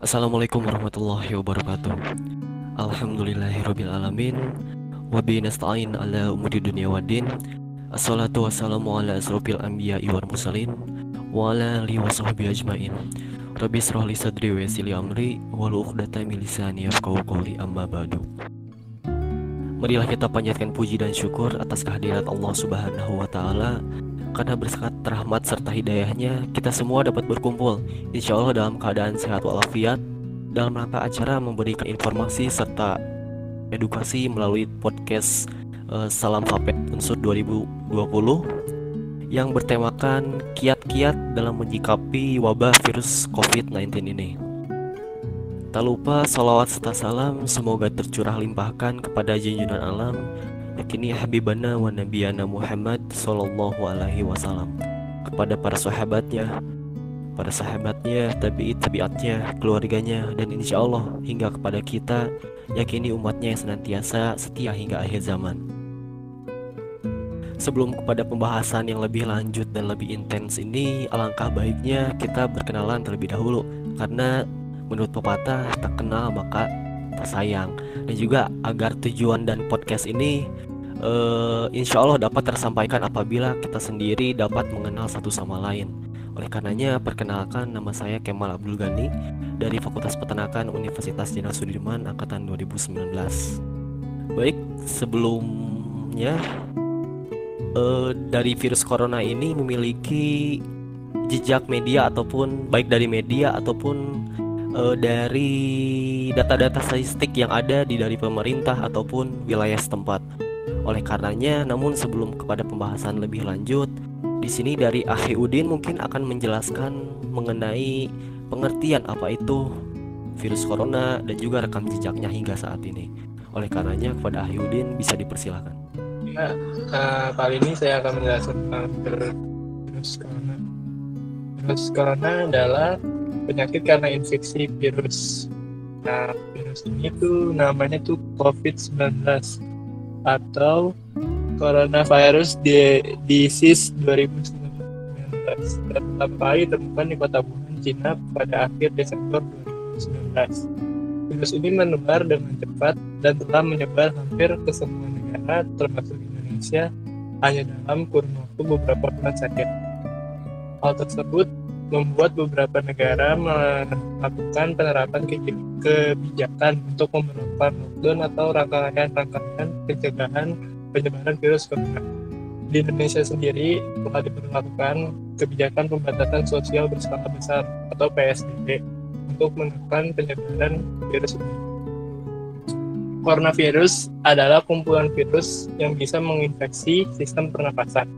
Assalamualaikum warahmatullahi wabarakatuh. Alhamdulillahirrabbilalamin Wabi nasta'in ala umudi dunia wadin Assalatu wassalamu ala asrofil anbiya wal mursalin Wa ala alihi wa ajmain. Rabbi srohli sadri wa yasili amri Walu uqdata milisani yafqahu qawli. Amma ba'du. Marilah kita panjatkan puji dan syukur atas kehadirat Allah subhanahu wa ta'ala karena berkat rahmat serta hidayahnya kita semua dapat berkumpul insya Allah dalam keadaan sehat walafiat dalam rangka acara memberikan informasi serta edukasi melalui podcast uh, Salam Fapet Unsur 2020 yang bertemakan kiat-kiat dalam menyikapi wabah virus COVID-19 ini. Tak lupa salawat serta salam semoga tercurah limpahkan kepada junjungan alam yakini Habibana wa Nabiyana Muhammad Sallallahu Alaihi Wasallam. Kepada para sahabatnya, para sahabatnya, tabi'it tabiatnya, keluarganya, dan insya Allah hingga kepada kita, yakini umatnya yang senantiasa setia hingga akhir zaman. Sebelum kepada pembahasan yang lebih lanjut dan lebih intens ini, alangkah baiknya kita berkenalan terlebih dahulu, karena menurut pepatah tak kenal maka tak sayang. Dan juga agar tujuan dan podcast ini uh, insya Allah dapat tersampaikan apabila kita sendiri dapat mengenal satu sama lain. Oleh karenanya, perkenalkan nama saya Kemal Abdul Ghani dari Fakultas Peternakan Universitas Jenderal Sudirman angkatan 2019. Baik, sebelumnya uh, dari virus corona ini memiliki jejak media ataupun baik dari media ataupun uh, dari data-data statistik yang ada di dari pemerintah ataupun wilayah setempat. Oleh karenanya, namun sebelum kepada pembahasan lebih lanjut, di sini dari Ahi Udin mungkin akan menjelaskan mengenai pengertian apa itu virus corona dan juga rekam jejaknya hingga saat ini. Oleh karenanya kepada Ahi Udin bisa dipersilakan. Ya, uh, kali ini saya akan menjelaskan tentang virus corona. Virus corona adalah penyakit karena infeksi virus. Nah, virus ini tuh namanya tuh COVID-19 atau Coronavirus Disease 2019 dan pertama kali ditemukan di kota Wuhan, Cina pada akhir Desember 2019. Virus ini menebar dengan cepat dan telah menyebar hampir ke semua negara termasuk Indonesia hanya dalam kurun waktu beberapa bulan saja. Hal tersebut membuat beberapa negara melakukan penerapan kebijakan untuk memperlakukan lockdown atau rangkaian-rangkaian pencegahan penyebaran virus corona. Di Indonesia sendiri telah diberlakukan kebijakan pembatasan sosial berskala besar atau PSBB untuk menekan penyebaran virus ini. Coronavirus adalah kumpulan virus yang bisa menginfeksi sistem pernapasan.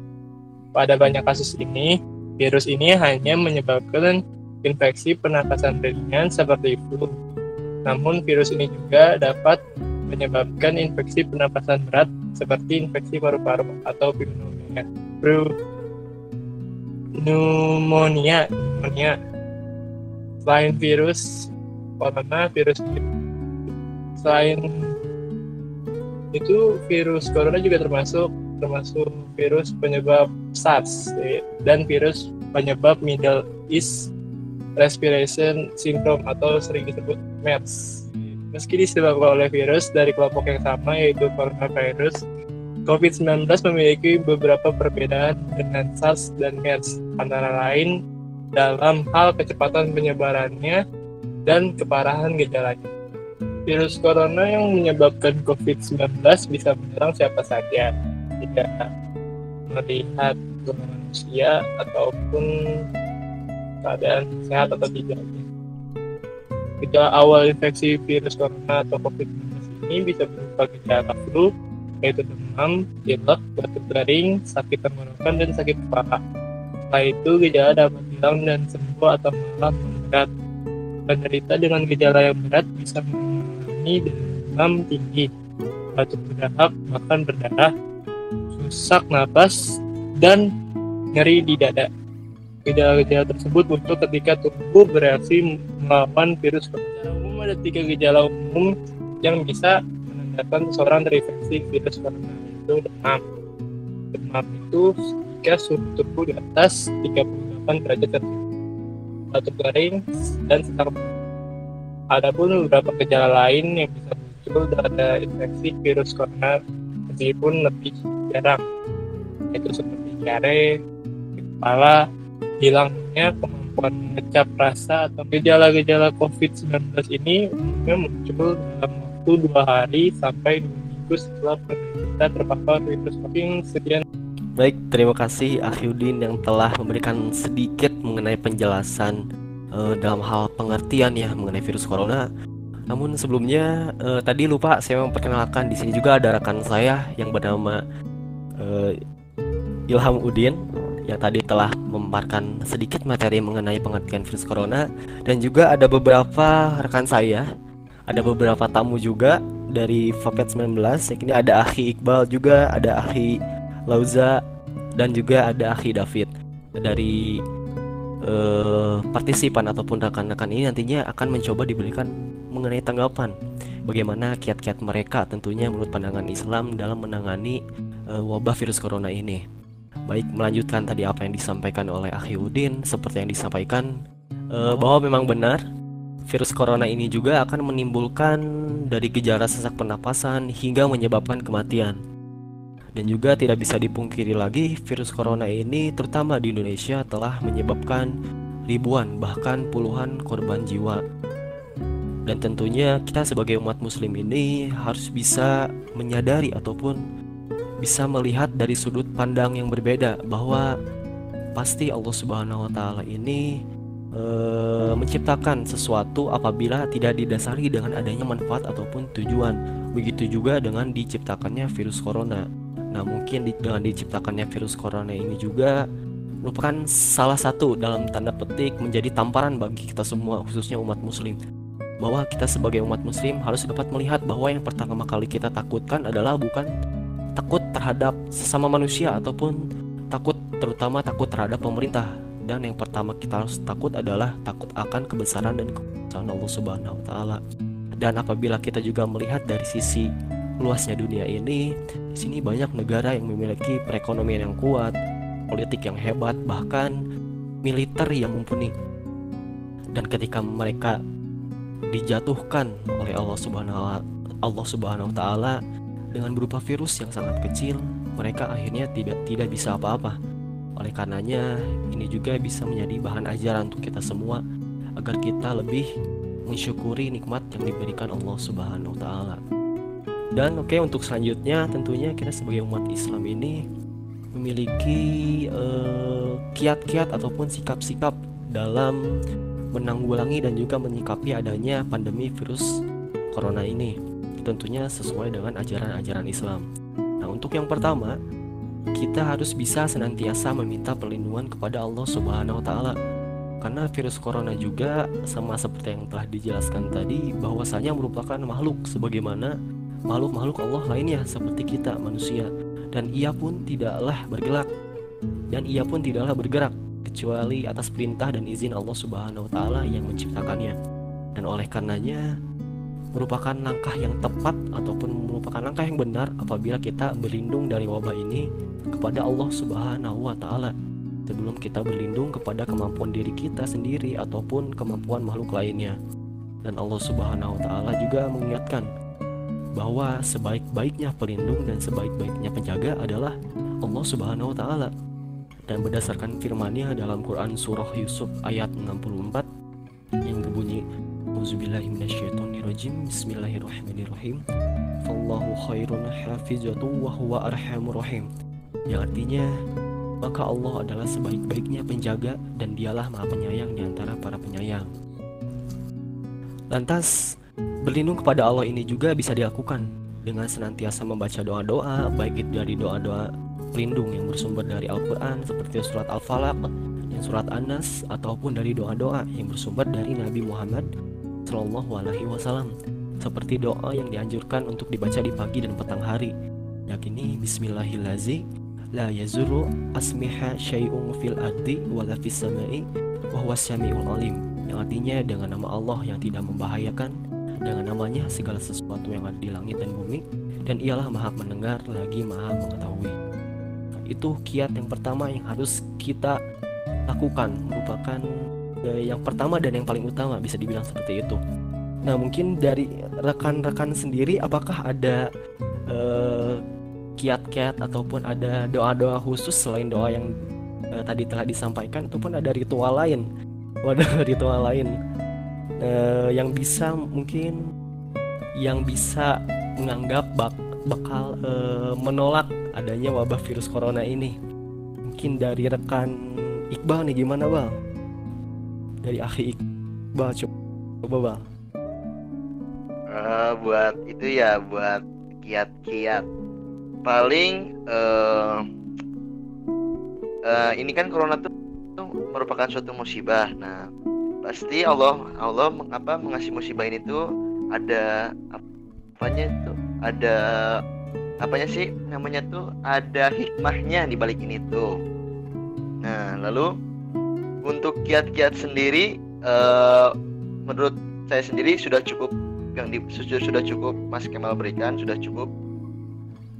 Pada banyak kasus ini, Virus ini hanya menyebabkan infeksi pernapasan ringan seperti flu. Namun virus ini juga dapat menyebabkan infeksi pernapasan berat seperti infeksi paru-paru atau pneumonia. Pneumonia, pneumonia. Selain virus corona, virus selain itu virus corona juga termasuk termasuk virus penyebab SARS dan virus penyebab Middle East Respiration Syndrome atau sering disebut MERS. Meski disebabkan oleh virus dari kelompok yang sama yaitu coronavirus, COVID-19 memiliki beberapa perbedaan dengan SARS dan MERS, antara lain dalam hal kecepatan penyebarannya dan keparahan gejalanya. Virus corona yang menyebabkan COVID-19 bisa menyerang siapa saja, tidak melihat manusia ataupun keadaan sehat atau tidaknya. Gejala awal infeksi virus corona atau COVID-19 ini bisa berupa gejala flu, yaitu demam, pilek, batuk garing, sakit tenggorokan, dan sakit kepala. Setelah itu, gejala dapat hilang dan sembuh atau malah memberat. Penderita dengan gejala yang berat bisa mengalami demam tinggi, batuk berdahak, bahkan berdarah, sesak napas, dan nyeri di dada. Gejala-gejala tersebut muncul ketika tubuh bereaksi melawan virus corona. umum ada tiga gejala umum yang bisa menandakan seseorang terinfeksi virus corona yaitu demam. Demam itu jika suhu tubuh di atas 38 derajat Celcius, batuk garing, dan sesak Adapun beberapa gejala lain yang bisa muncul pada infeksi virus corona meskipun lebih jarang, yaitu seperti diare, kepala, hilangnya kemampuan mengecap rasa atau gejala-gejala COVID-19 ini umumnya muncul dalam waktu dua hari sampai dua minggu setelah kita terpapar virus COVID. Sekian Baik, terima kasih Ahyudin yang telah memberikan sedikit mengenai penjelasan uh, dalam hal pengertian ya mengenai virus corona. Namun sebelumnya uh, tadi lupa saya memperkenalkan di sini juga ada rekan saya yang bernama uh, Ilham Udin yang tadi telah memaparkan sedikit materi mengenai pengertian virus corona dan juga ada beberapa rekan saya, ada beberapa tamu juga dari Fapet 19. Yang ini ada Akhi Iqbal juga, ada Akhi Lauza dan juga ada Akhi David dari uh, partisipan ataupun rekan-rekan ini nantinya akan mencoba diberikan mengenai tanggapan bagaimana kiat-kiat mereka tentunya menurut pandangan Islam dalam menangani uh, wabah virus corona ini. Baik melanjutkan tadi apa yang disampaikan oleh Akhi Udin seperti yang disampaikan uh, bahwa memang benar virus corona ini juga akan menimbulkan dari gejala sesak pernapasan hingga menyebabkan kematian. Dan juga tidak bisa dipungkiri lagi virus corona ini terutama di Indonesia telah menyebabkan ribuan bahkan puluhan korban jiwa. Dan tentunya kita sebagai umat muslim ini harus bisa menyadari ataupun bisa melihat dari sudut pandang yang berbeda bahwa pasti Allah Subhanahu wa taala ini e, menciptakan sesuatu apabila tidak didasari dengan adanya manfaat ataupun tujuan. Begitu juga dengan diciptakannya virus corona. Nah, mungkin dengan diciptakannya virus corona ini juga merupakan salah satu dalam tanda petik menjadi tamparan bagi kita semua, khususnya umat muslim. Bahwa kita sebagai umat muslim harus dapat melihat bahwa yang pertama kali kita takutkan adalah bukan terhadap sesama manusia ataupun takut terutama takut terhadap pemerintah dan yang pertama kita harus takut adalah takut akan kebesaran dan kekuasaan Allah Subhanahu wa taala. Dan apabila kita juga melihat dari sisi luasnya dunia ini, di sini banyak negara yang memiliki perekonomian yang kuat, politik yang hebat, bahkan militer yang mumpuni. Dan ketika mereka dijatuhkan oleh Allah Subhanahu Allah Subhanahu wa taala dengan berupa virus yang sangat kecil, mereka akhirnya tidak tidak bisa apa-apa. Oleh karenanya, ini juga bisa menjadi bahan ajaran untuk kita semua agar kita lebih mensyukuri nikmat yang diberikan Allah Subhanahu wa taala. Dan oke okay, untuk selanjutnya tentunya kita sebagai umat Islam ini memiliki uh, kiat-kiat ataupun sikap-sikap dalam menanggulangi dan juga menyikapi adanya pandemi virus corona ini. Tentunya sesuai dengan ajaran-ajaran Islam. Nah, untuk yang pertama, kita harus bisa senantiasa meminta perlindungan kepada Allah Subhanahu wa taala. Karena virus corona juga sama seperti yang telah dijelaskan tadi bahwasanya merupakan makhluk sebagaimana makhluk-makhluk Allah lainnya seperti kita manusia dan ia pun tidaklah bergerak dan ia pun tidaklah bergerak kecuali atas perintah dan izin Allah Subhanahu wa taala yang menciptakannya. Dan oleh karenanya merupakan langkah yang tepat ataupun merupakan langkah yang benar apabila kita berlindung dari wabah ini kepada Allah Subhanahu wa taala sebelum kita berlindung kepada kemampuan diri kita sendiri ataupun kemampuan makhluk lainnya. Dan Allah Subhanahu wa taala juga mengingatkan bahwa sebaik-baiknya pelindung dan sebaik-baiknya penjaga adalah Allah Subhanahu wa taala. Dan berdasarkan firman-Nya dalam Quran surah Yusuf ayat 64 yang berbunyi Auzubillahiminasyaitonirrajim Bismillahirrahmanirrahim Fallahu khairun hafizatu wa huwa arhamur rahim Yang artinya maka Allah adalah sebaik-baiknya penjaga dan dialah maha penyayang di antara para penyayang. Lantas, Berlindung kepada Allah ini juga bisa dilakukan dengan senantiasa membaca doa-doa, baik itu dari doa-doa pelindung yang bersumber dari Al-Quran seperti surat Al-Falaq dan surat An-Nas ataupun dari doa-doa yang bersumber dari Nabi Muhammad Shallallahu Alaihi Wasallam seperti doa yang dianjurkan untuk dibaca di pagi dan petang hari. Yakini Bismillahirrahmanirrahim la yazuru asmiha syai'un fil ardi wala fis sama'i wa huwa alim. Yang artinya dengan nama Allah yang tidak membahayakan dengan namanya segala sesuatu yang ada di langit dan bumi dan ialah maha mendengar lagi maha mengetahui. Itu kiat yang pertama yang harus kita lakukan merupakan yang pertama dan yang paling utama bisa dibilang seperti itu Nah, mungkin dari rekan-rekan sendiri apakah ada eh, kiat-kiat ataupun ada doa-doa khusus selain doa yang eh, tadi telah disampaikan ataupun ada ritual lain? Waduh, ritual lain eh, yang bisa mungkin yang bisa menganggap bak bakal menolak adanya wabah virus corona ini. Mungkin dari rekan Iqbal nih gimana, Bal? Dari akhi Iqbal coba, Bal. Eh, buat itu ya buat kiat-kiat. Paling eh eh, ini kan corona tuh, tuh merupakan suatu musibah. Nah pasti Allah Allah meng- apa mengasih musibah ini tuh ada apanya tuh ada apanya sih namanya tuh? Ada hikmahnya di balik ini tuh. Nah lalu untuk kiat-kiat sendiri eh menurut saya sendiri sudah cukup yang di, sudah, cukup Mas Kemal berikan sudah cukup.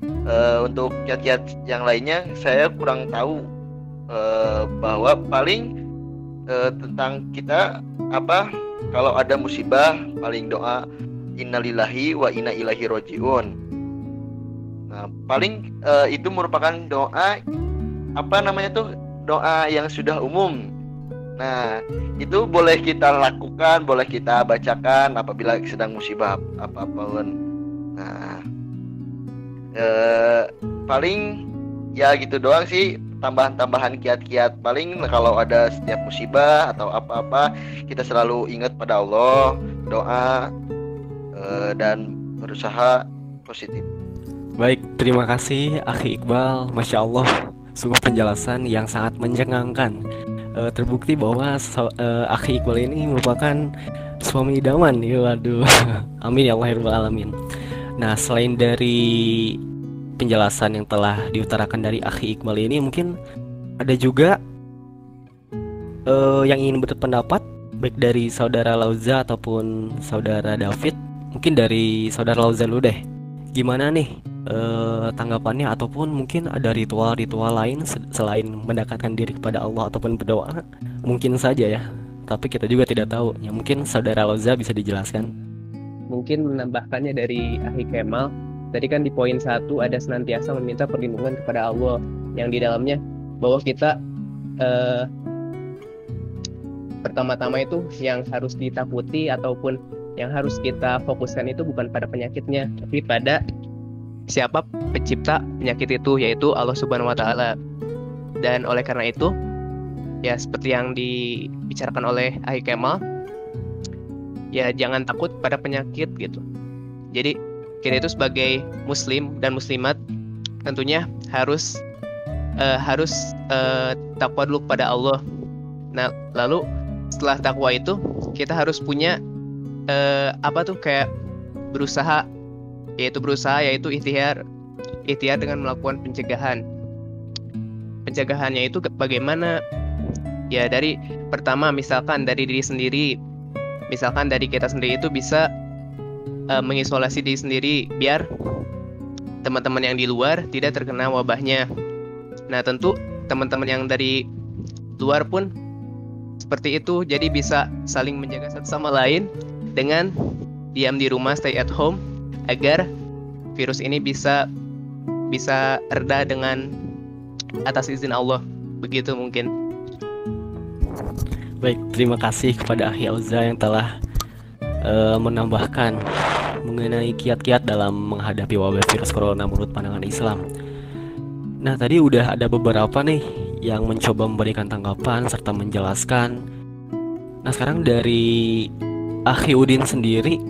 Eh, untuk kiat-kiat yang lainnya saya kurang tahu eh, bahwa paling eh, tentang kita apa kalau ada musibah paling doa innalillahi wa inna ilaihi rojiun. Nah paling eh, itu merupakan doa apa namanya tuh doa yang sudah umum nah itu boleh kita lakukan, boleh kita bacakan apabila sedang musibah apa pun. Nah, eh, paling ya gitu doang sih tambahan-tambahan kiat-kiat paling kalau ada setiap musibah atau apa-apa kita selalu ingat pada Allah doa eh, dan berusaha positif Baik, terima kasih Akhi Iqbal. Masya Allah, sungguh penjelasan yang sangat mencengangkan. Eh, terbukti bahwa so- eh, Akhi Iqbal ini merupakan suami idaman. Ya, waduh. Amin ya Allah ya Alamin. Nah, selain dari penjelasan yang telah diutarakan dari Akhi Iqbal ini, mungkin ada juga eh, yang ingin berpendapat, baik dari saudara Lauza ataupun saudara David. Mungkin dari saudara Lauza dulu deh. Gimana nih eh, tanggapannya? Ataupun mungkin ada ritual-ritual lain se- selain mendekatkan diri kepada Allah ataupun berdoa? Mungkin saja ya tapi kita juga tidak tahu. Ya mungkin saudara Loza bisa dijelaskan. Mungkin menambahkannya dari Ahi Kemal. Tadi kan di poin satu ada senantiasa meminta perlindungan kepada Allah yang di dalamnya. Bahwa kita eh, pertama-tama itu yang harus ditakuti ataupun yang harus kita fokuskan itu bukan pada penyakitnya tapi pada siapa pencipta penyakit itu yaitu Allah Subhanahu wa taala. Dan oleh karena itu ya seperti yang dibicarakan oleh Ahi Kemal ya jangan takut pada penyakit gitu. Jadi kita itu sebagai muslim dan muslimat tentunya harus eh, harus eh, takwa dulu kepada Allah. Nah, lalu setelah takwa itu kita harus punya eh, apa tuh kayak berusaha yaitu berusaha yaitu ikhtiar ikhtiar dengan melakukan pencegahan. Pencegahannya itu bagaimana? Ya dari pertama misalkan dari diri sendiri misalkan dari kita sendiri itu bisa eh, mengisolasi diri sendiri biar teman-teman yang di luar tidak terkena wabahnya. Nah, tentu teman-teman yang dari luar pun seperti itu, jadi bisa saling menjaga satu sama lain dengan diam di rumah, stay at home, agar virus ini bisa bisa reda dengan atas izin Allah. Begitu mungkin. baik terima kasih kepada Akhi Auza yang telah eh, menambahkan mengenai kiat-kiat dalam menghadapi wabah virus corona menurut pandangan Islam nah tadi udah ada beberapa nih yang mencoba memberikan tanggapan serta menjelaskan nah sekarang dari Akhi Udin sendiri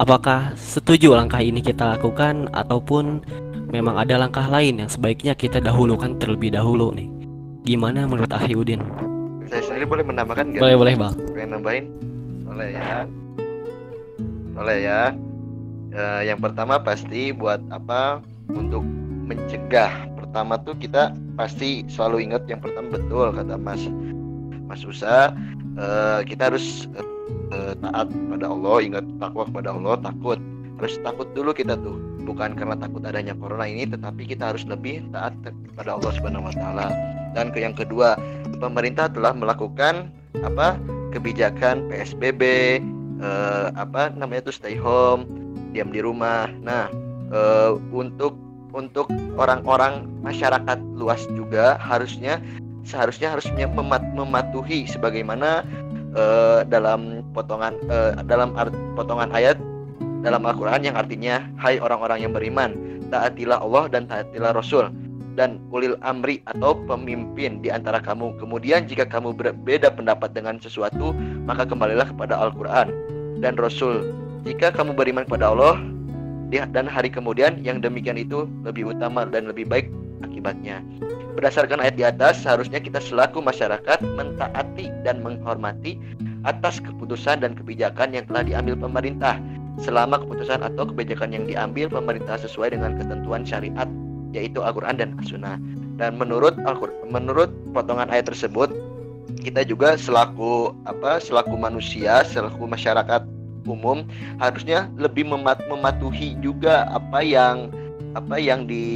apakah setuju langkah ini kita lakukan ataupun memang ada langkah lain yang sebaiknya kita dahulukan terlebih dahulu nih? Gimana menurut Akhi Udin? Saya sendiri boleh menambahkan nggak? Boleh boleh bang. Pengen nambahin? Boleh ya. Boleh ya. Eh, yang pertama pasti buat apa? Untuk mencegah. Pertama tuh kita pasti selalu ingat yang pertama betul kata Mas. Mas Usa eh, kita harus eh, eh, taat pada Allah ingat takwa kepada Allah takut. Harus takut dulu kita tuh. Bukan karena takut adanya corona ini tetapi kita harus lebih taat kepada Allah Subhanahu wa taala. Dan ke yang kedua pemerintah telah melakukan apa kebijakan PSBB eh, apa namanya tuh stay home diam di rumah. Nah eh, untuk untuk orang-orang masyarakat luas juga harusnya seharusnya harusnya memat- mematuhi sebagaimana eh, dalam potongan eh, dalam art- potongan ayat dalam Al-Qur'an yang artinya hai orang-orang yang beriman taatilah Allah dan taatilah Rasul dan ulil amri atau pemimpin di antara kamu. Kemudian jika kamu berbeda pendapat dengan sesuatu, maka kembalilah kepada Al-Qur'an dan Rasul. Jika kamu beriman kepada Allah dan hari kemudian yang demikian itu lebih utama dan lebih baik akibatnya. Berdasarkan ayat di atas, seharusnya kita selaku masyarakat mentaati dan menghormati atas keputusan dan kebijakan yang telah diambil pemerintah selama keputusan atau kebijakan yang diambil pemerintah sesuai dengan ketentuan syariat yaitu Al-Qur'an dan As-Sunnah. Dan menurut al menurut potongan ayat tersebut, kita juga selaku apa selaku manusia, selaku masyarakat umum harusnya lebih memat mematuhi juga apa yang apa yang di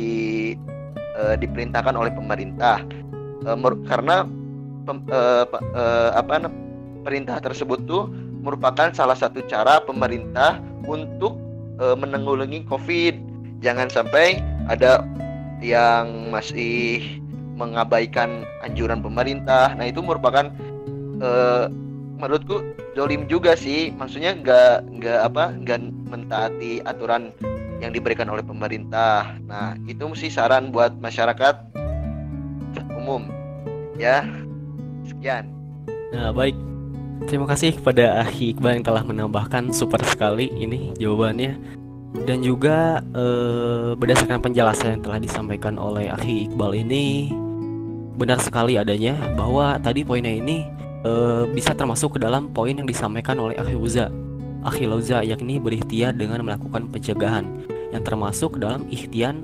eh, diperintahkan oleh pemerintah. Mer- karena pem- pa- eh, apa perintah tersebut tuh merupakan salah satu cara pemerintah untuk eh, menanggulangi Covid. Jangan sampai ada yang masih mengabaikan anjuran pemerintah. Nah itu merupakan eh, menurutku zolim juga sih. Maksudnya nggak nggak apa nggak mentaati aturan yang diberikan oleh pemerintah. Nah itu mesti saran buat masyarakat umum ya. Sekian. Nah, baik. Terima kasih kepada Ahi Iqbal yang telah menambahkan super sekali ini jawabannya. Dan juga eh, berdasarkan penjelasan yang telah disampaikan oleh Ahi Iqbal ini benar sekali adanya bahwa tadi poinnya ini eh, bisa termasuk ke dalam poin yang disampaikan oleh Akhi Uza. Akhi Lauza yakni berikhtiar dengan melakukan pencegahan yang termasuk dalam ikhtiar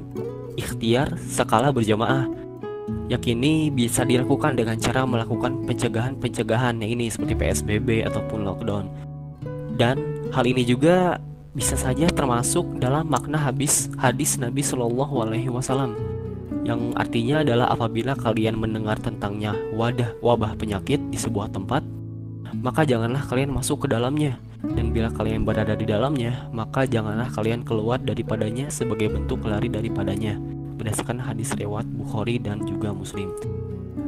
ikhtiar skala berjamaah yakini bisa dilakukan dengan cara melakukan pencegahan-pencegahan ini seperti PSBB ataupun lockdown. Dan hal ini juga bisa saja termasuk dalam makna habis hadis Nabi Shallallahu Alaihi Wasallam yang artinya adalah apabila kalian mendengar tentangnya wadah wabah penyakit di sebuah tempat, maka janganlah kalian masuk ke dalamnya. Dan bila kalian berada di dalamnya, maka janganlah kalian keluar daripadanya sebagai bentuk lari daripadanya berdasarkan hadis riwayat Bukhari dan juga Muslim.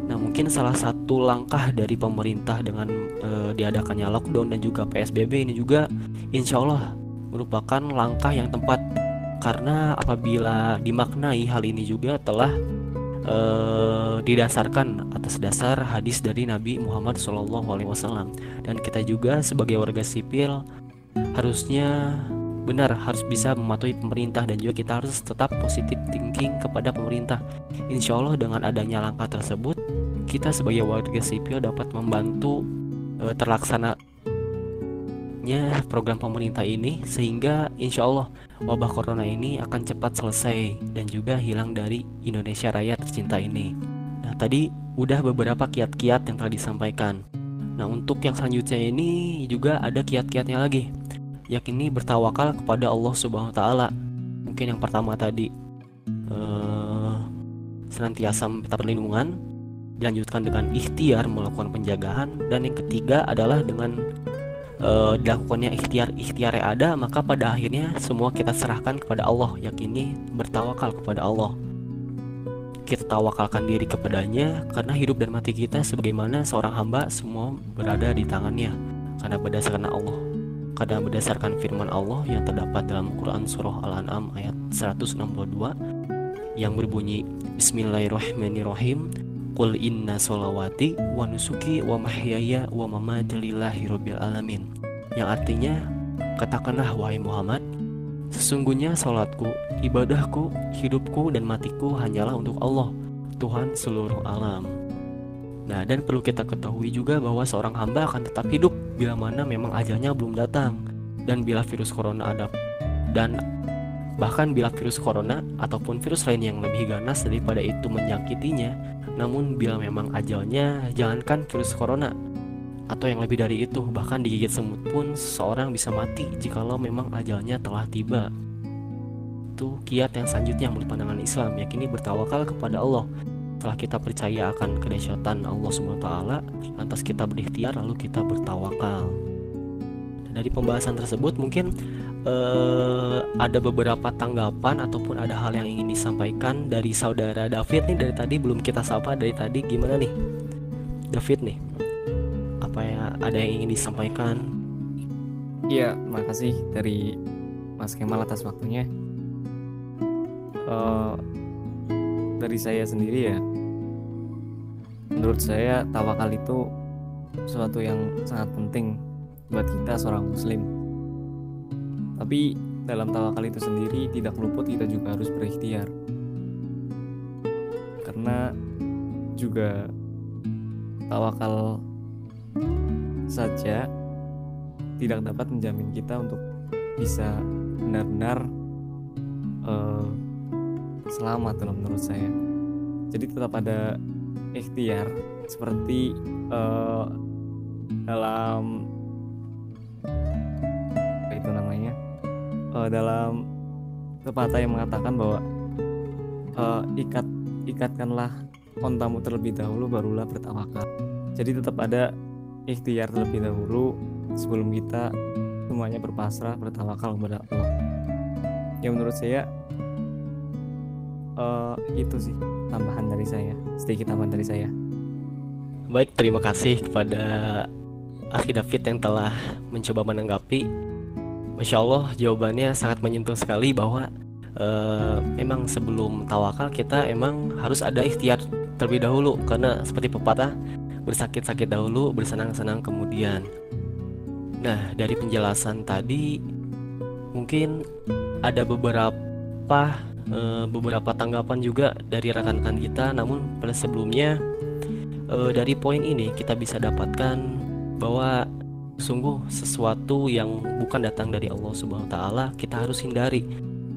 Nah, mungkin salah satu langkah dari pemerintah dengan eh, diadakannya lockdown dan juga PSBB ini juga insya Allah merupakan langkah yang tepat karena apabila dimaknai hal ini juga telah eh, didasarkan atas dasar hadis dari Nabi Muhammad SAW dan kita juga sebagai warga sipil harusnya benar harus bisa mematuhi pemerintah dan juga kita harus tetap positif thinking kepada pemerintah. Insya Allah dengan adanya langkah tersebut, kita sebagai warga sipil dapat membantu eh, terlaksananya program pemerintah ini sehingga insya Allah wabah corona ini akan cepat selesai dan juga hilang dari Indonesia Raya tercinta ini. Nah tadi udah beberapa kiat-kiat yang telah disampaikan. Nah untuk yang selanjutnya ini juga ada kiat-kiatnya lagi yakni bertawakal kepada Allah Subhanahu wa taala. Mungkin yang pertama tadi eh, senantiasa minta perlindungan, dilanjutkan dengan ikhtiar melakukan penjagaan dan yang ketiga adalah dengan eh, dilakukannya ikhtiar ikhtiar yang ada maka pada akhirnya semua kita serahkan kepada Allah yakini bertawakal kepada Allah kita tawakalkan diri kepadanya karena hidup dan mati kita sebagaimana seorang hamba semua berada di tangannya karena berdasarkan Allah karena berdasarkan firman Allah yang terdapat dalam Quran Surah Al-An'am ayat 162 yang berbunyi Bismillahirrahmanirrahim. Qul inna solawati wa nusuki wa mahyaya wa mamati lillahi rabbil alamin. Yang artinya Katakanlah wahai Muhammad Sesungguhnya salatku, ibadahku, hidupku dan matiku hanyalah untuk Allah Tuhan seluruh alam Nah, dan perlu kita ketahui juga bahwa seorang hamba akan tetap hidup bila mana memang ajalnya belum datang dan bila virus corona ada. Dan bahkan bila virus corona ataupun virus lain yang lebih ganas daripada itu menyakitinya namun bila memang ajalnya jangankan virus corona atau yang lebih dari itu bahkan digigit semut pun seorang bisa mati jikalau memang ajalnya telah tiba. Itu kiat yang selanjutnya menurut pandangan Islam yakini bertawakal kepada Allah setelah kita percaya akan kedahsyatan Allah SWT lantas kita berikhtiar lalu kita bertawakal. Dari pembahasan tersebut mungkin eh, ada beberapa tanggapan ataupun ada hal yang ingin disampaikan dari saudara David nih dari tadi belum kita sapa dari tadi gimana nih? David nih apa ya ada yang ingin disampaikan? Iya, makasih dari Mas Kemal atas waktunya. Eh, dari saya sendiri ya, menurut saya tawakal itu sesuatu yang sangat penting buat kita seorang Muslim. Tapi dalam tawakal itu sendiri tidak luput kita juga harus berikhtiar. Karena juga tawakal saja tidak dapat menjamin kita untuk bisa benar-benar eh, selamat menurut saya. Jadi tetap ada ikhtiar seperti eh, dalam apa itu namanya Eh, dalam pepatah yang mengatakan bahwa eh, ikat ikatkanlah ontamu terlebih dahulu barulah bertawakal. Jadi tetap ada ikhtiar terlebih dahulu sebelum kita semuanya berpasrah bertawakal kepada Allah ya menurut saya eh, itu sih tambahan dari saya sedikit tambahan dari saya. Baik terima kasih kepada Akhi David yang telah mencoba menanggapi. Masya Allah jawabannya sangat menyentuh sekali bahwa eh, emang sebelum tawakal kita emang harus ada ikhtiar terlebih dahulu. Karena seperti pepatah bersakit-sakit dahulu bersenang-senang kemudian. Nah, dari penjelasan tadi mungkin ada beberapa eh, beberapa tanggapan juga dari rekan-rekan kita. Namun pada sebelumnya eh, dari poin ini kita bisa dapatkan bahwa sungguh sesuatu yang bukan datang dari Allah Subhanahu wa taala kita harus hindari.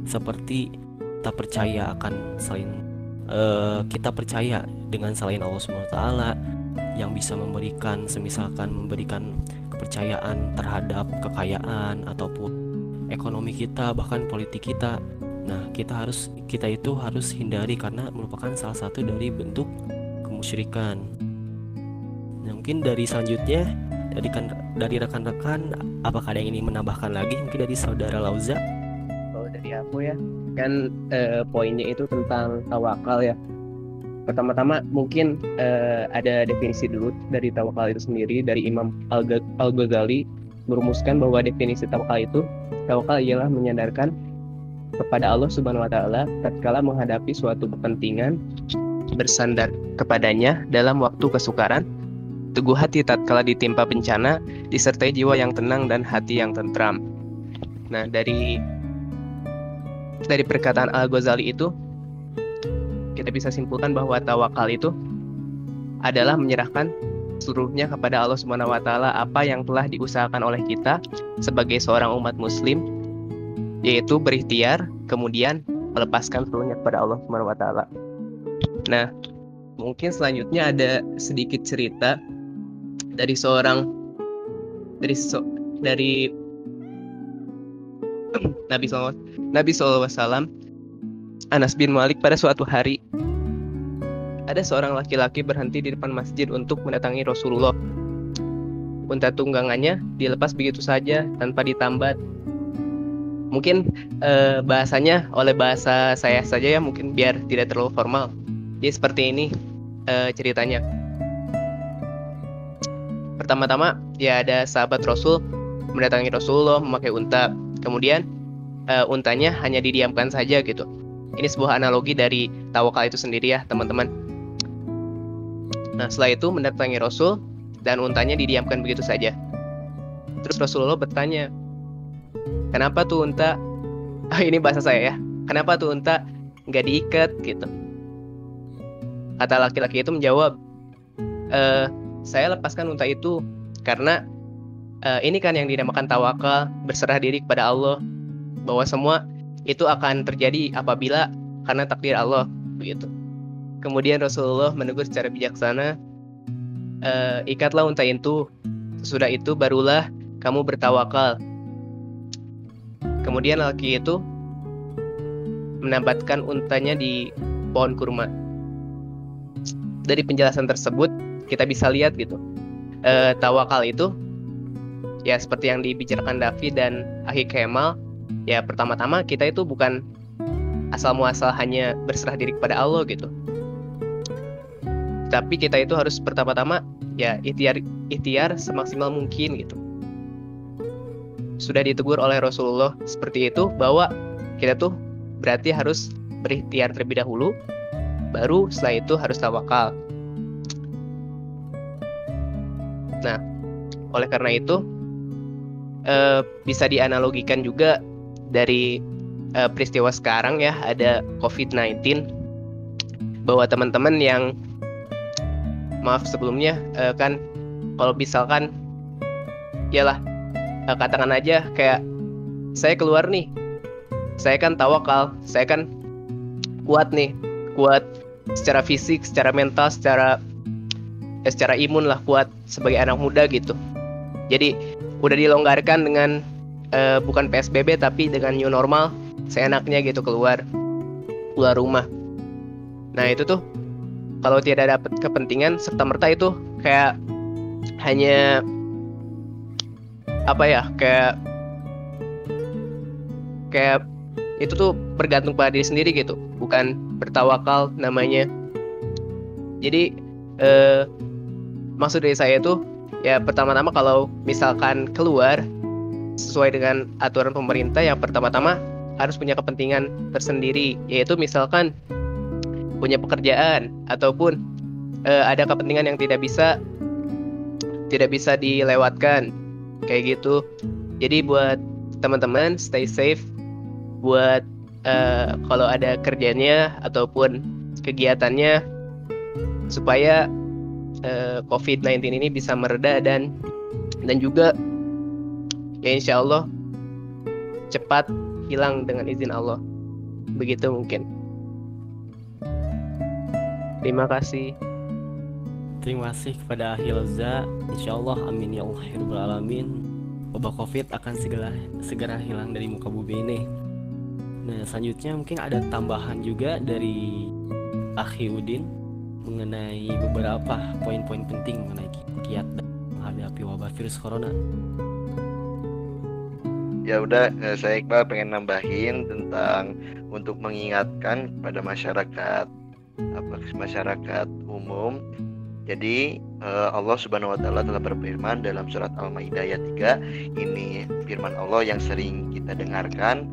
Seperti kita percaya akan selain eh, kita percaya dengan selain Allah Subhanahu wa taala yang bisa memberikan semisalkan memberikan kepercayaan terhadap kekayaan ataupun ekonomi kita bahkan politik kita nah kita harus kita itu harus hindari karena merupakan salah satu dari bentuk kemusyrikan nah, mungkin dari selanjutnya dari kan dari rekan-rekan apakah ada yang ingin menambahkan lagi mungkin dari saudara Lauza Kalau dari aku ya, kan eh, poinnya itu tentang tawakal ya. Pertama-tama mungkin eh, ada definisi dulu dari tawakal itu sendiri dari Imam Al- Al-Ghazali merumuskan bahwa definisi tawakal itu tawakal ialah menyandarkan kepada Allah Subhanahu wa taala tatkala menghadapi suatu kepentingan bersandar kepadanya dalam waktu kesukaran teguh hati tatkala ditimpa bencana disertai jiwa yang tenang dan hati yang tentram. Nah, dari dari perkataan Al-Ghazali itu kita bisa simpulkan bahwa tawakal itu adalah menyerahkan seluruhnya kepada Allah Subhanahu wa taala apa yang telah diusahakan oleh kita sebagai seorang umat muslim yaitu berikhtiar kemudian melepaskan seluruhnya kepada Allah Subhanahu wa taala. Nah, mungkin selanjutnya ada sedikit cerita dari seorang dari so, dari Nabi SAW Nabi SAW Anas bin Malik pada suatu hari ada seorang laki-laki berhenti di depan masjid untuk mendatangi Rasulullah. Unta tunggangannya dilepas begitu saja tanpa ditambat. Mungkin eh, bahasanya oleh bahasa saya saja ya mungkin biar tidak terlalu formal. Jadi seperti ini eh, ceritanya. Pertama-tama ya ada sahabat Rasul mendatangi Rasulullah memakai unta. Kemudian eh, untanya hanya didiamkan saja gitu. Ini sebuah analogi dari tawakal itu sendiri ya teman-teman. Nah setelah itu mendatangi Rasul dan untanya didiamkan begitu saja. Terus Rasulullah bertanya, kenapa tuh unta? Ini bahasa saya ya. Kenapa tuh unta nggak diikat gitu? Kata laki-laki itu menjawab, e, saya lepaskan unta itu karena eh, ini kan yang dinamakan tawakal, berserah diri kepada Allah, bahwa semua itu akan terjadi apabila karena takdir Allah begitu. Kemudian Rasulullah menegur secara bijaksana, e, ikatlah unta itu, sesudah itu barulah kamu bertawakal. Kemudian laki itu menambatkan untanya di pohon kurma. Dari penjelasan tersebut kita bisa lihat gitu, e, tawakal itu ya seperti yang dibicarakan Davi dan Ahi Kemal ya pertama-tama kita itu bukan asal muasal hanya berserah diri kepada Allah gitu tapi kita itu harus pertama-tama ya ikhtiar ikhtiar semaksimal mungkin gitu sudah ditegur oleh Rasulullah seperti itu bahwa kita tuh berarti harus berikhtiar terlebih dahulu baru setelah itu harus tawakal. Nah oleh karena itu eh, bisa dianalogikan juga dari eh, peristiwa sekarang ya ada COVID-19 bahwa teman-teman yang maaf sebelumnya eh, kan kalau misalkan yalah eh, katakan aja kayak saya keluar nih. Saya kan tawakal. Saya kan kuat nih. Kuat secara fisik secara mental secara eh, secara imun lah kuat sebagai anak muda gitu. Jadi udah dilonggarkan dengan eh, bukan PSBB tapi dengan new normal seenaknya gitu keluar keluar rumah. Nah itu tuh kalau tidak dapat kepentingan serta merta itu kayak hanya apa ya kayak kayak itu tuh bergantung pada diri sendiri gitu bukan bertawakal namanya. Jadi eh, maksud dari saya itu ya pertama-tama kalau misalkan keluar sesuai dengan aturan pemerintah yang pertama-tama harus punya kepentingan tersendiri yaitu misalkan punya pekerjaan ataupun eh, ada kepentingan yang tidak bisa tidak bisa dilewatkan kayak gitu. Jadi buat teman-teman stay safe. Buat eh, kalau ada kerjanya ataupun kegiatannya supaya eh, COVID-19 ini bisa mereda dan dan juga ya insya Allah cepat hilang dengan izin Allah. Begitu mungkin. Terima kasih Terima kasih kepada Hilza. Insya Allah amin ya Allah ya alamin. Wabah Covid akan segera segera hilang dari muka bumi ini. Nah selanjutnya mungkin ada tambahan juga dari Akhi Udin mengenai beberapa poin-poin penting mengenai kiat menghadapi wabah virus corona. Ya udah, eh, saya Iqbal pengen nambahin tentang untuk mengingatkan kepada masyarakat apa masyarakat umum. Jadi eh, Allah Subhanahu wa taala telah berfirman dalam surat Al-Maidah ayat 3, ini firman Allah yang sering kita dengarkan,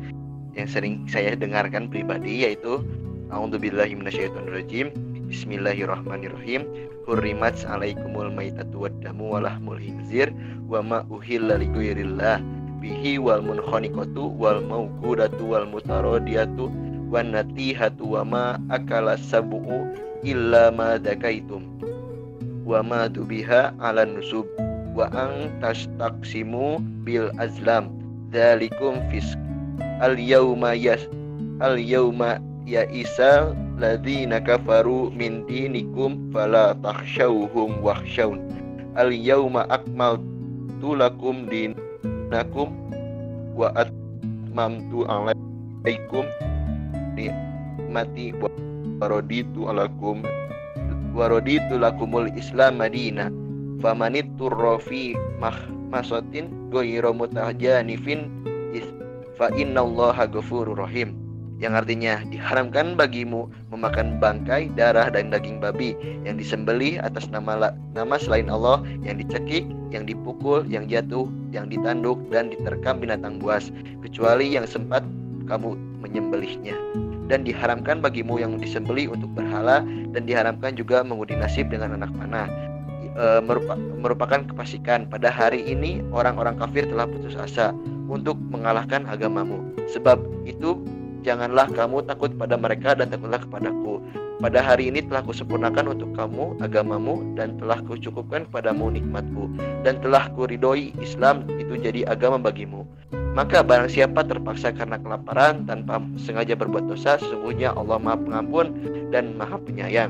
yang sering saya dengarkan pribadi yaitu A'udzubillahi minasyaitonirrajim. Bismillahirrahmanirrahim. Hurrimat alaikumul maitatu waddamu walahmul hinzir wa ma uhilla lighairillah bihi wal munkhaniqatu wal mauqudatu wal mutaradiyatu wan natihatu wa ma akala sab'u illa ma dakaitum wa ma dubiha ala nusub wa ang tastaqsimu bil azlam. Dzalikum fisk al yauma yas al yauma ya isa ladzina kafaru min dinikum fala takhshawhum wakhshawun al yauma akmaltu lakum dinakum wa atmamtu alaikum nikmati wa raditu alakum wa raditu lakumul islam madina famanittu fi mahmasatin ghayra mutajanifin fa innallaha ghafurur rahim yang artinya diharamkan bagimu memakan bangkai, darah dan daging babi yang disembelih atas nama nama selain Allah, yang dicekik, yang dipukul, yang jatuh, yang ditanduk dan diterkam binatang buas, kecuali yang sempat kamu menyembelihnya. Dan diharamkan bagimu yang disembelih untuk berhala dan diharamkan juga mengundi nasib dengan anak panah. E, merupakan kepasikan pada hari ini orang-orang kafir telah putus asa untuk mengalahkan agamamu. Sebab itu janganlah kamu takut pada mereka dan takutlah kepadaku. Pada hari ini telah kusempurnakan untuk kamu agamamu dan telah kucukupkan kepadamu nikmatku dan telah kuridoi Islam itu jadi agama bagimu. Maka barang siapa terpaksa karena kelaparan tanpa sengaja berbuat dosa, sesungguhnya Allah Maha Pengampun dan Maha Penyayang.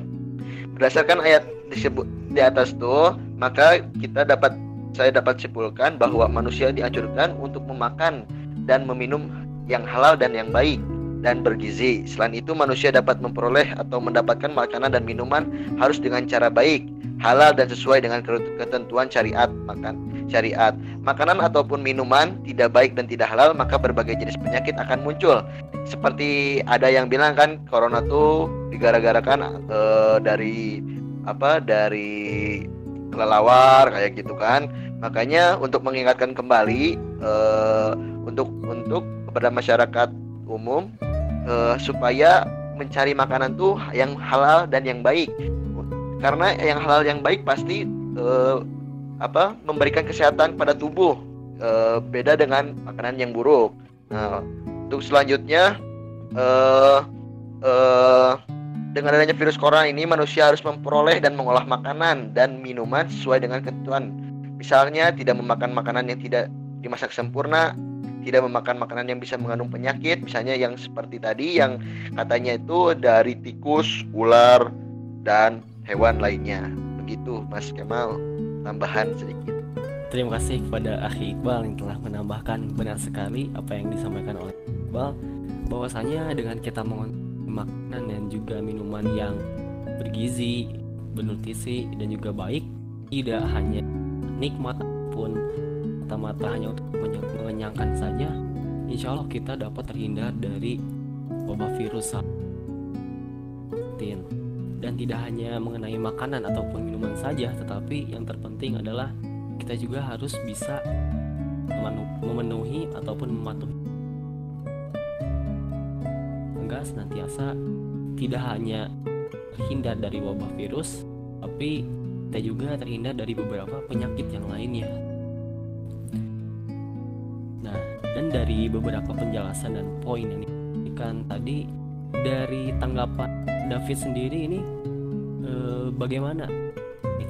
Berdasarkan ayat disebut di atas itu, maka kita dapat saya dapat simpulkan bahwa manusia dianjurkan untuk memakan dan meminum yang halal dan yang baik dan bergizi. Selain itu manusia dapat memperoleh atau mendapatkan makanan dan minuman harus dengan cara baik, halal dan sesuai dengan ketentuan syariat makan syariat. Makanan ataupun minuman tidak baik dan tidak halal maka berbagai jenis penyakit akan muncul. Seperti ada yang bilang kan corona tuh digara-garakan uh, dari apa dari kelelawar kayak gitu kan. Makanya untuk mengingatkan kembali uh, untuk untuk kepada masyarakat umum uh, supaya mencari makanan tuh yang halal dan yang baik. Karena yang halal yang baik pasti uh, apa memberikan kesehatan pada tubuh. Uh, beda dengan makanan yang buruk. Nah untuk selanjutnya uh, uh, dengan adanya virus corona ini manusia harus memperoleh dan mengolah makanan dan minuman sesuai dengan ketentuan. Misalnya tidak memakan makanan yang tidak dimasak sempurna tidak memakan makanan yang bisa mengandung penyakit misalnya yang seperti tadi yang katanya itu dari tikus, ular dan hewan lainnya. Begitu Mas Kemal tambahan sedikit. Terima kasih kepada Akhi Iqbal yang telah menambahkan benar sekali apa yang disampaikan oleh Iqbal bahwasanya dengan kita mengonsumsi makanan dan juga minuman yang bergizi, bernutrisi dan juga baik tidak hanya nikmat pun mata-mata hanya untuk mengenyangkan saja, insya Allah kita dapat terhindar dari wabah virus dan tidak hanya mengenai makanan ataupun minuman saja, tetapi yang terpenting adalah kita juga harus bisa memenuhi ataupun mematuhi enggak senantiasa tidak hanya terhindar dari wabah virus, tapi kita juga terhindar dari beberapa penyakit yang lainnya. Dari beberapa penjelasan dan poin yang diberikan tadi dari tanggapan David sendiri ini eh, bagaimana?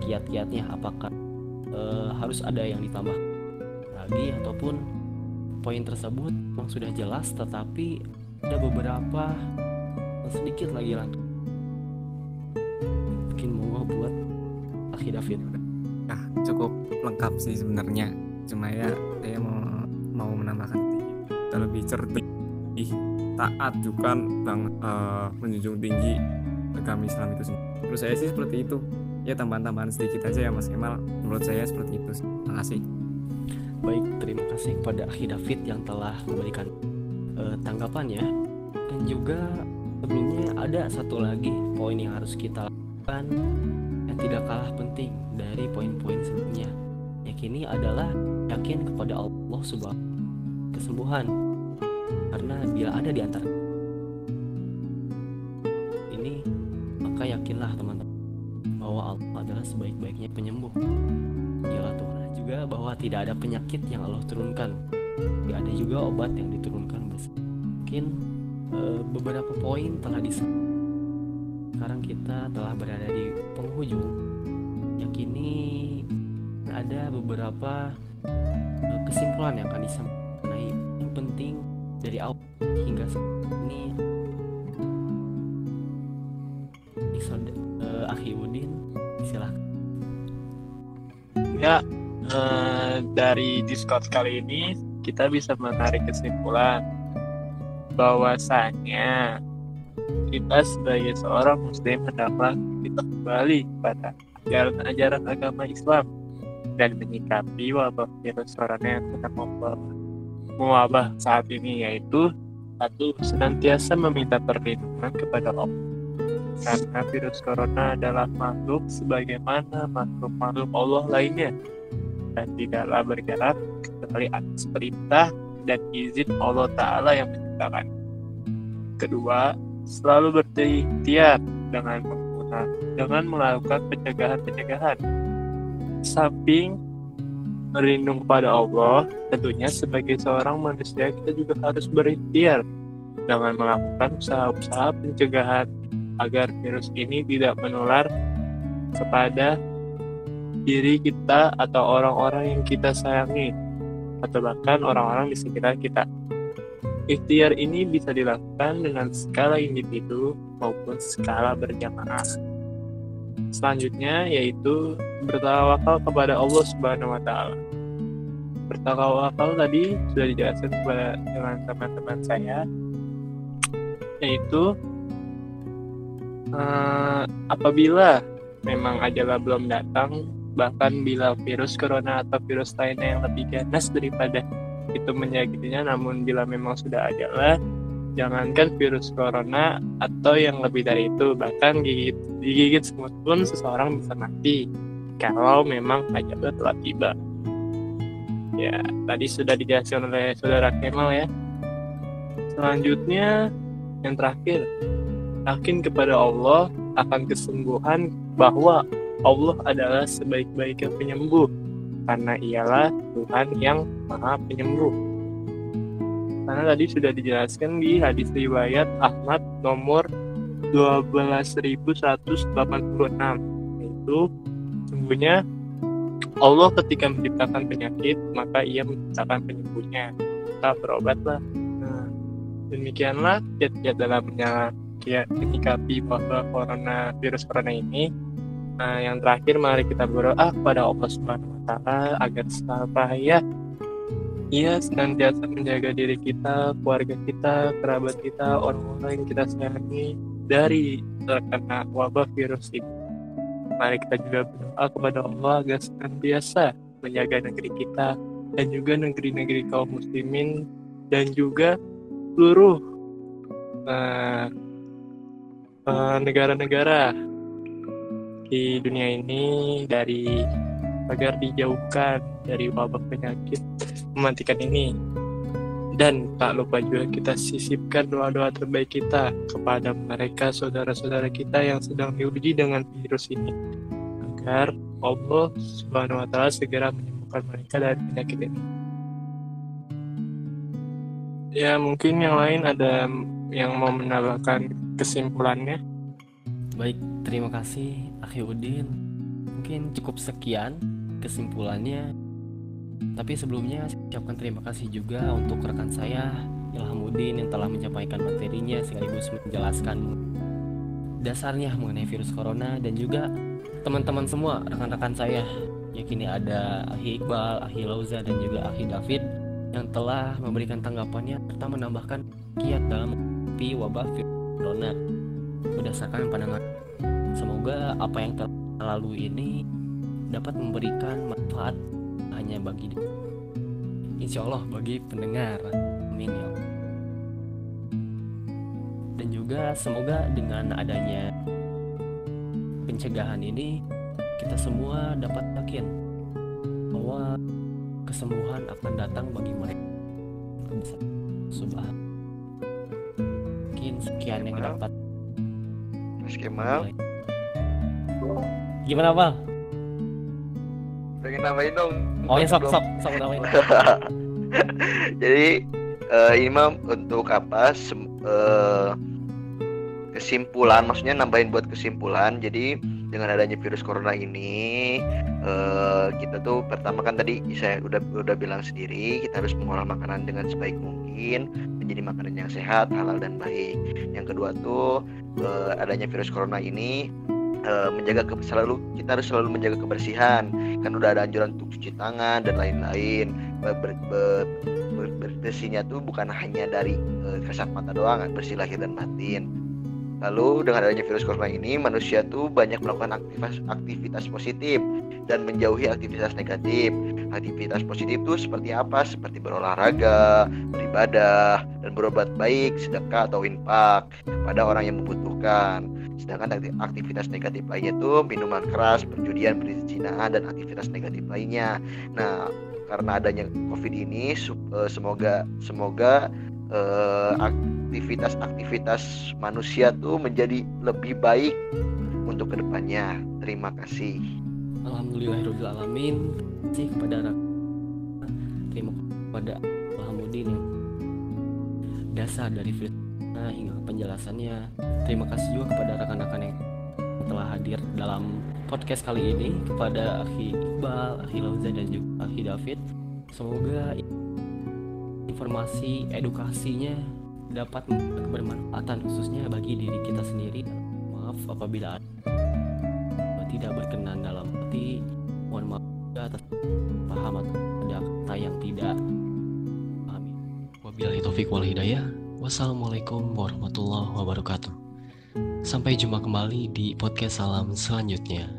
Kiat-kiatnya apakah eh, harus ada yang ditambah lagi ataupun poin tersebut memang sudah jelas tetapi ada beberapa sedikit lagi lanjut mungkin mau buat Akhi David. Nah cukup lengkap sih sebenarnya. Cuma ya saya mau mau menambahkan lebih cerdik ih taat juga banget uh, menjunjung tinggi agama Islam itu sendiri. Menurut saya sih seperti itu. Ya tambahan-tambahan sedikit aja ya Mas Kemal. Menurut saya seperti itu. Terima kasih. Baik, terima kasih kepada Akhi David yang telah memberikan uh, tanggapannya dan juga sebelumnya ada satu lagi poin yang harus kita lakukan yang tidak kalah penting dari poin-poin sebelumnya. Yakini adalah yakin kepada Allah Subhanahu kesembuhan karena bila ada di antara ini maka yakinlah teman-teman bahwa Allah adalah sebaik-baiknya penyembuh. Yalah Tuhan. Juga bahwa tidak ada penyakit yang Allah turunkan. Tidak ada juga obat yang diturunkan mungkin e, beberapa poin telah disampaikan sekarang kita telah berada di penghujung. Yakini ada beberapa e, kesimpulan yang akan disampaikan ini episode uh, Akhi Udin silahkan ya uh, dari Discord kali ini kita bisa menarik kesimpulan bahwasanya kita sebagai seorang muslim hendaklah kita kembali pada ajaran-ajaran agama Islam dan menyikapi wabah virus corona yang sedang mewabah saat ini yaitu satu senantiasa meminta perlindungan kepada Allah karena virus corona adalah makhluk sebagaimana makhluk-makhluk Allah lainnya dan tidaklah bergerak kecuali atas perintah dan izin Allah Ta'ala yang menciptakan. Kedua, selalu berikhtiar dengan menggunakan dengan melakukan pencegahan-pencegahan. Samping berlindung kepada Allah, tentunya sebagai seorang manusia kita juga harus berikhtiar dengan melakukan usaha-usaha pencegahan agar virus ini tidak menular kepada diri kita atau orang-orang yang kita sayangi atau bahkan orang-orang di sekitar kita. Ikhtiar ini bisa dilakukan dengan skala individu maupun skala berjamaah. Selanjutnya yaitu bertawakal kepada Allah Subhanahu wa taala bertawakal tadi sudah dijelaskan kepada dengan teman-teman saya yaitu eh, apabila memang ajalnya belum datang bahkan bila virus corona atau virus lainnya yang lebih ganas daripada itu menyakitinya namun bila memang sudah ajalnya jangankan virus corona atau yang lebih dari itu bahkan gigit digigit semut pun seseorang bisa mati kalau memang ajalnya telah tiba ya tadi sudah dijelaskan oleh saudara Kemal ya. Selanjutnya yang terakhir yakin kepada Allah akan kesembuhan bahwa Allah adalah sebaik-baiknya penyembuh karena ialah Tuhan yang maha penyembuh. Karena tadi sudah dijelaskan di hadis riwayat Ahmad nomor 12186 yaitu sungguhnya Allah ketika menciptakan penyakit maka ia menciptakan penyembuhnya. Kita berobatlah nah, demikianlah kiat-kiat dalam menyikapi wabah corona virus corona ini. Nah yang terakhir mari kita berdoa kepada Allah Subhanahu Wa Taala agar supaya ia senantiasa menjaga diri kita, keluarga kita, kerabat kita, orang-orang yang kita sayangi dari terkena wabah virus ini. Mari kita juga berdoa kepada Allah agar senantiasa menjaga negeri kita dan juga negeri-negeri kaum muslimin dan juga seluruh uh, uh, negara-negara di dunia ini dari agar dijauhkan dari wabah penyakit mematikan ini. Dan tak lupa juga kita sisipkan doa-doa terbaik kita kepada mereka saudara-saudara kita yang sedang diuji dengan virus ini. Agar Allah Subhanahu wa taala segera menyembuhkan mereka dari penyakit ini. Ya, mungkin yang lain ada yang mau menambahkan kesimpulannya. Baik, terima kasih Akhi Udin. Mungkin cukup sekian kesimpulannya. Tapi sebelumnya saya ucapkan terima kasih juga untuk rekan saya Ilhamuddin yang telah menyampaikan materinya sekaligus menjelaskan dasarnya mengenai virus corona dan juga teman-teman semua rekan-rekan saya. Yakini ada Ahi Iqbal, Ahi Lauza dan juga Ahi David yang telah memberikan tanggapannya serta menambahkan kiat dalam menghadapi wabah virus corona. Berdasarkan pandangan semoga apa yang telah lalu ini dapat memberikan manfaat hanya bagi insya Allah bagi pendengar. Amin ya. Dan juga semoga dengan adanya pencegahan ini kita semua dapat yakin bahwa kesembuhan akan datang bagi mereka. Subhan mungkin sekian yang dapat. Mas Kemal? Gimana Pak? Pengen nambahin dong Oh ya sok sok sok nambahin. Jadi eh, ini mah untuk apa? sem- eh, kesimpulan, maksudnya nambahin buat kesimpulan. Jadi dengan adanya virus corona ini, eh, kita tuh pertama kan tadi saya udah udah bilang sendiri, kita harus mengolah makanan dengan sebaik mungkin, menjadi makanan yang sehat, halal dan baik. Yang kedua tuh eh, adanya virus corona ini eh, menjaga ke- selalu kita harus selalu menjaga kebersihan. Kan udah ada anjuran untuk cuci tangan dan lain-lain. Ber, ber- ber- ber- bersihnya tuh bukan hanya dari eh, kasat mata doang bersih lahir dan batin. Lalu dengan adanya virus corona ini manusia tuh banyak melakukan aktivitas aktivitas positif dan menjauhi aktivitas negatif. Aktivitas positif tuh seperti apa? Seperti berolahraga beribadah dan berobat baik sedekah atau infak kepada orang yang membutuhkan sedangkan akti- aktivitas negatif lainnya tuh minuman keras, perjudian, perzinahan dan aktivitas negatif lainnya. Nah, karena adanya COVID ini eh, semoga semoga eh, aktivitas-aktivitas manusia tuh menjadi lebih baik untuk ke depannya. Terima kasih. Alhamdulillahirobbilalamin. Terima kepada terima kepada Alhamdulillah dasar dari fitnah hingga penjelasannya. Terima kasih juga kepada rekan-rekan yang telah hadir dalam podcast kali ini kepada Akhi Iqbal, Akhi Lauza dan juga Akhi David. Semoga informasi edukasinya dapat kebermanfaatan khususnya bagi diri kita sendiri. Maaf apabila tidak berkenan dalam hati. Mohon maaf atas paham atau ada kata yang tidak pahami. Wabillahi wal hidayah. Wassalamualaikum warahmatullahi wabarakatuh. Sampai jumpa kembali di podcast salam selanjutnya.